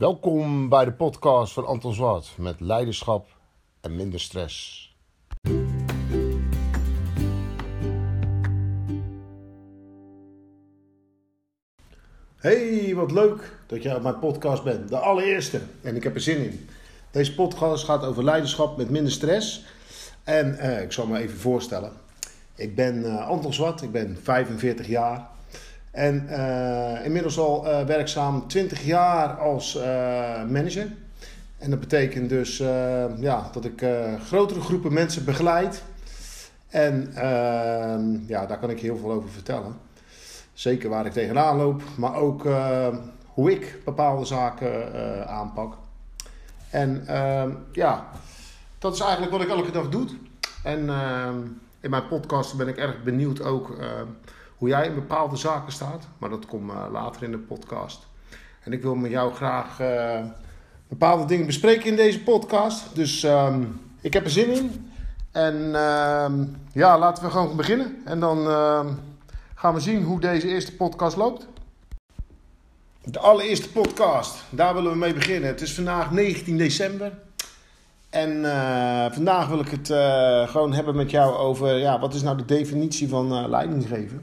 Welkom bij de podcast van Anton Zwart met leiderschap en minder stress. Hey, wat leuk dat je op mijn podcast bent. De allereerste. En ik heb er zin in. Deze podcast gaat over leiderschap met minder stress. En eh, ik zal me even voorstellen. Ik ben uh, Anton Zwart, ik ben 45 jaar. En uh, inmiddels al uh, werkzaam 20 jaar als uh, manager. En dat betekent dus ja, dat ik grotere groepen mensen begeleid. En ehm, ja, daar kan ik heel veel over vertellen. Zeker waar ik tegenaan loop, maar ook hoe ik bepaalde zaken aanpak. En ehm, ja, dat is eigenlijk wat ik elke dag doe. En ehm, in mijn podcast ben ik erg benieuwd ook hoe jij in bepaalde zaken staat. Maar dat komt uh, later in de podcast. En ik wil met jou graag uh, bepaalde dingen bespreken in deze podcast. Dus um, ik heb er zin in. En uh, ja, laten we gewoon beginnen. En dan ehm, gaan we zien hoe deze eerste podcast loopt. De allereerste podcast, daar willen we mee beginnen. Het is vandaag 19 december. En uh, vandaag wil ik het gewoon hebben met jou over ja, wat is nou de definitie van leidinggeven.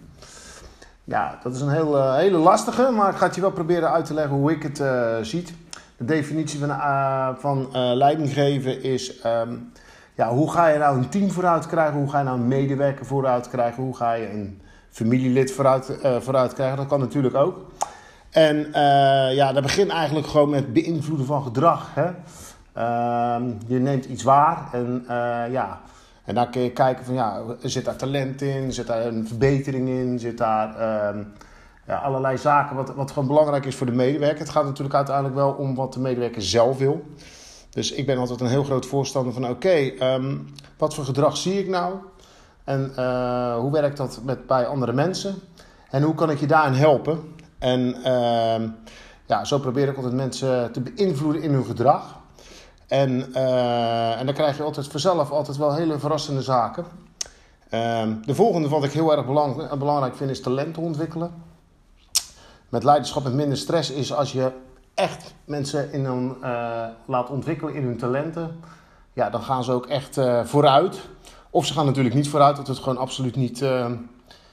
Ja, dat is een heel, hele lastige, maar ik ga het je wel proberen uit te leggen hoe ik het ziet. De definitie van, van leidinggeven is, um, ja, hoe ga je nou een team vooruit krijgen? Hoe ga je nou een medewerker vooruit krijgen? Hoe ga je een familielid vooruit, vooruit krijgen? Dat kan natuurlijk ook. En ja, dat begint eigenlijk gewoon met beïnvloeden van gedrag. Hè? Uh, je neemt iets waar en uh, ja, en dan kun je kijken van ja, zit daar talent in, zit daar een verbetering in, zit daar uh, ja, allerlei zaken wat, wat gewoon belangrijk is voor de medewerker. Het gaat natuurlijk uiteindelijk wel om wat de medewerker zelf wil. Dus ik ben altijd een heel groot voorstander van oké, um, wat voor gedrag zie ik nou? En uh, hoe werkt dat met, bij andere mensen? En hoe kan ik je daarin helpen? En uh, ja, zo probeer ik altijd mensen te beïnvloeden in hun gedrag. En, uh, en dan krijg je altijd vanzelf altijd wel hele verrassende zaken. Uh, de volgende wat ik heel erg belang, belangrijk vind is talenten ontwikkelen. Met leiderschap met minder stress is als je echt mensen in een, uh, laat ontwikkelen in hun talenten. Ja, dan gaan ze ook echt uh, vooruit. Of ze gaan natuurlijk niet vooruit, dat het gewoon absoluut niet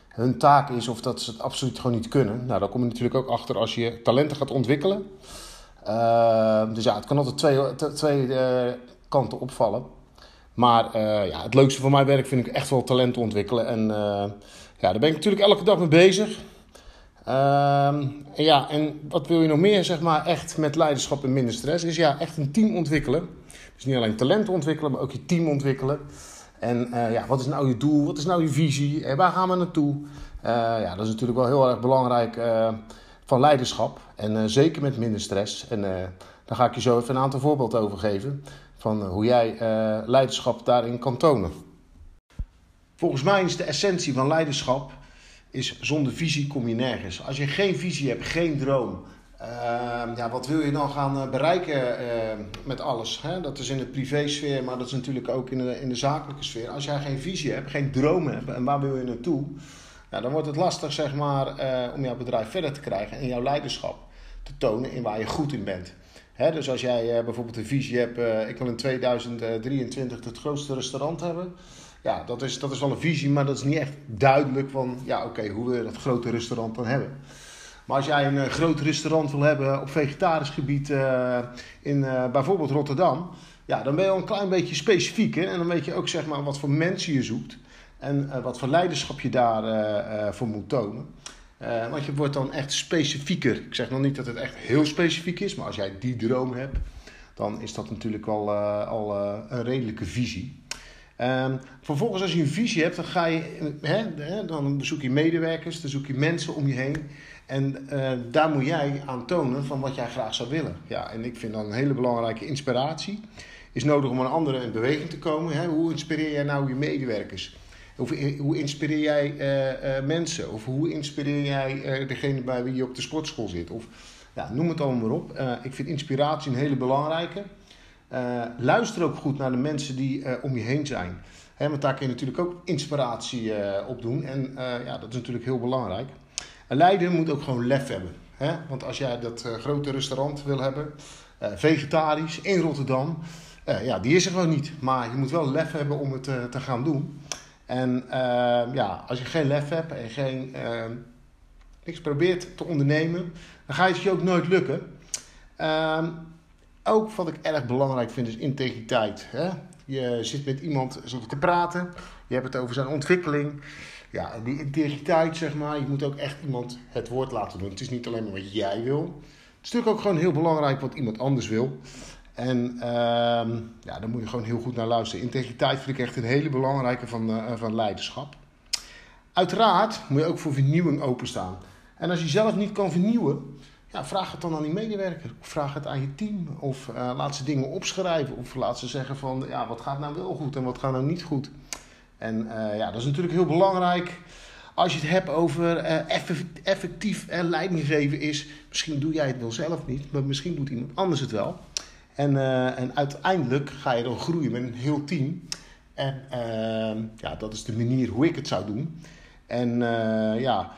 hun taak is of dat ze het absoluut gewoon niet kunnen. Nou, daar kom je natuurlijk ook achter als je talenten gaat ontwikkelen. Uh, dus ja, het kan altijd twee, twee uh, kanten opvallen. Maar uh, ja, het leukste van mijn werk vind ik echt wel talent ontwikkelen. En ja, daar ben ik natuurlijk elke dag mee bezig. Ehm, ja, en wat wil je nog meer, zeg maar, echt met leiderschap en minder stress? Is ja, echt een team ontwikkelen. Dus niet alleen talent ontwikkelen, maar ook je team ontwikkelen. En ja, wat is nou je doel? Wat is nou je visie? En waar gaan we naartoe? ja, dat is natuurlijk wel heel erg belangrijk van leiderschap. En uh, zeker met minder stress. En uh, daar ga ik je zo even een aantal voorbeelden over geven. Van uh, hoe jij leiderschap daarin kan tonen. Volgens mij is de essentie van leiderschap... is zonder visie kom je nergens. Als je geen visie hebt, geen droom... ja, wat wil je dan gaan bereiken met alles? Hè? Dat is in de privésfeer, maar dat is natuurlijk ook in de, in de zakelijke sfeer. Als jij geen visie hebt, geen droom hebt en waar wil je naartoe... Ja, dan wordt het lastig zeg maar, uh, om jouw bedrijf verder te krijgen en jouw leiderschap te tonen in waar je goed in bent. Hè, dus als jij uh, bijvoorbeeld een visie hebt, uh, ik wil in 2023 het grootste restaurant hebben. Ja, dat is, dat is wel een visie, maar dat is niet echt duidelijk van, ja oké, hoe wil je dat grote restaurant dan hebben? Maar als jij een groot restaurant wil hebben op vegetarisch gebied in bijvoorbeeld Rotterdam, ja, dan ben je al een klein beetje specifieker en dan weet je ook zeg maar wat voor mensen je zoekt. En uh, wat voor leiderschap je daarvoor uh, voor moet tonen. Want je wordt dan echt specifieker. Ik zeg nog niet dat het echt heel specifiek is, maar als jij die droom hebt, dan is dat natuurlijk al, al een redelijke visie. Um, vervolgens, als je een visie hebt, dan, ga je, hè, dan bezoek je medewerkers, dan zoek je mensen om je heen. En daar moet jij aan tonen van wat jij graag zou willen. Ja, en ik vind dan een hele belangrijke inspiratie. Is nodig om een andere in beweging te komen. Hoe inspireer jij nou je medewerkers? Of hoe inspireer jij uh, uh, mensen? Of hoe inspireer jij uh, degene bij wie je op de sportschool zit? Of ja, noem het allemaal maar op. ik vind inspiratie een hele belangrijke. luister ook goed naar de mensen die om je heen zijn. Hè, want daar kun je natuurlijk ook inspiratie op doen. En ja, dat is natuurlijk heel belangrijk. Een leider moet ook gewoon lef hebben. Hè? Want als jij dat grote restaurant wil hebben, vegetarisch in Rotterdam, ja, die is er gewoon niet. Maar je moet wel lef hebben om het te gaan doen. En ja, als je geen lef hebt en geen niks probeert te ondernemen, dan ga je het je ook nooit lukken. Ehm, ook wat ik erg belangrijk vind is integriteit. Hè? Je zit met iemand zit te praten, je hebt het over zijn ontwikkeling. Ja, en die integriteit, zeg maar, je moet ook echt iemand het woord laten doen. Het is niet alleen maar wat jij wil. Het is natuurlijk ook gewoon heel belangrijk wat iemand anders wil. En uh, ja, daar moet je gewoon heel goed naar luisteren. Integriteit vind ik echt een hele belangrijke van, uh, van leiderschap. Uiteraard moet je ook voor vernieuwing openstaan. En als je zelf niet kan vernieuwen, ja, vraag het dan aan die medewerker. Vraag het aan je team. Of uh, laat ze dingen opschrijven. Of laat ze zeggen van, ja, wat gaat nou wel goed en wat gaat nou niet goed. En uh, ja, dat is natuurlijk heel belangrijk. Als je het hebt over effectief leiding geven is... Misschien doe jij het wel zelf niet, maar misschien doet iemand anders het wel. En, en uiteindelijk ga je dan groeien met een heel team. En ehm, ja, dat is de manier hoe ik het zou doen. En ja...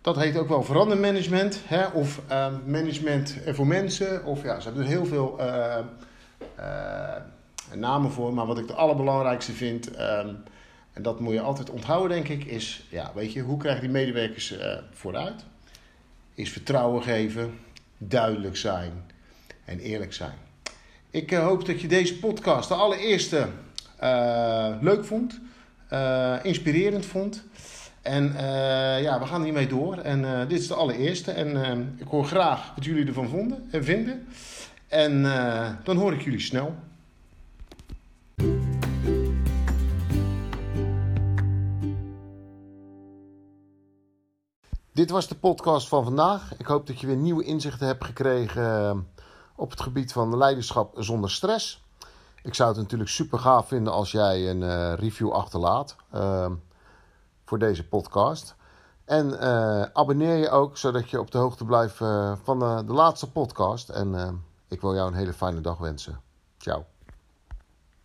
Dat heet ook wel verandermanagement hè? of uh, management voor mensen. Of ja, ze hebben er heel veel uh, uh, namen voor. Maar wat ik het allerbelangrijkste vind, en dat moet je altijd onthouden denk ik, is ja, weet je, hoe krijg die medewerkers vooruit? Is vertrouwen geven, duidelijk zijn en eerlijk zijn. Ik hoop dat je deze podcast, de allereerste, leuk vond, inspirerend vond. En ja, we gaan hiermee door. En dit is de allereerste. En ik hoor graag wat jullie ervan vonden en vinden. En dan hoor ik jullie snel. Dit was de podcast van vandaag. Ik hoop dat je weer nieuwe inzichten hebt gekregen op het gebied van leiderschap zonder stress. Ik zou het natuurlijk super gaaf vinden als jij een review achterlaat voor deze podcast. En uh, abonneer je ook, zodat je op de hoogte blijft uh, van de laatste podcast. En ik wil jou een hele fijne dag wensen. Ciao.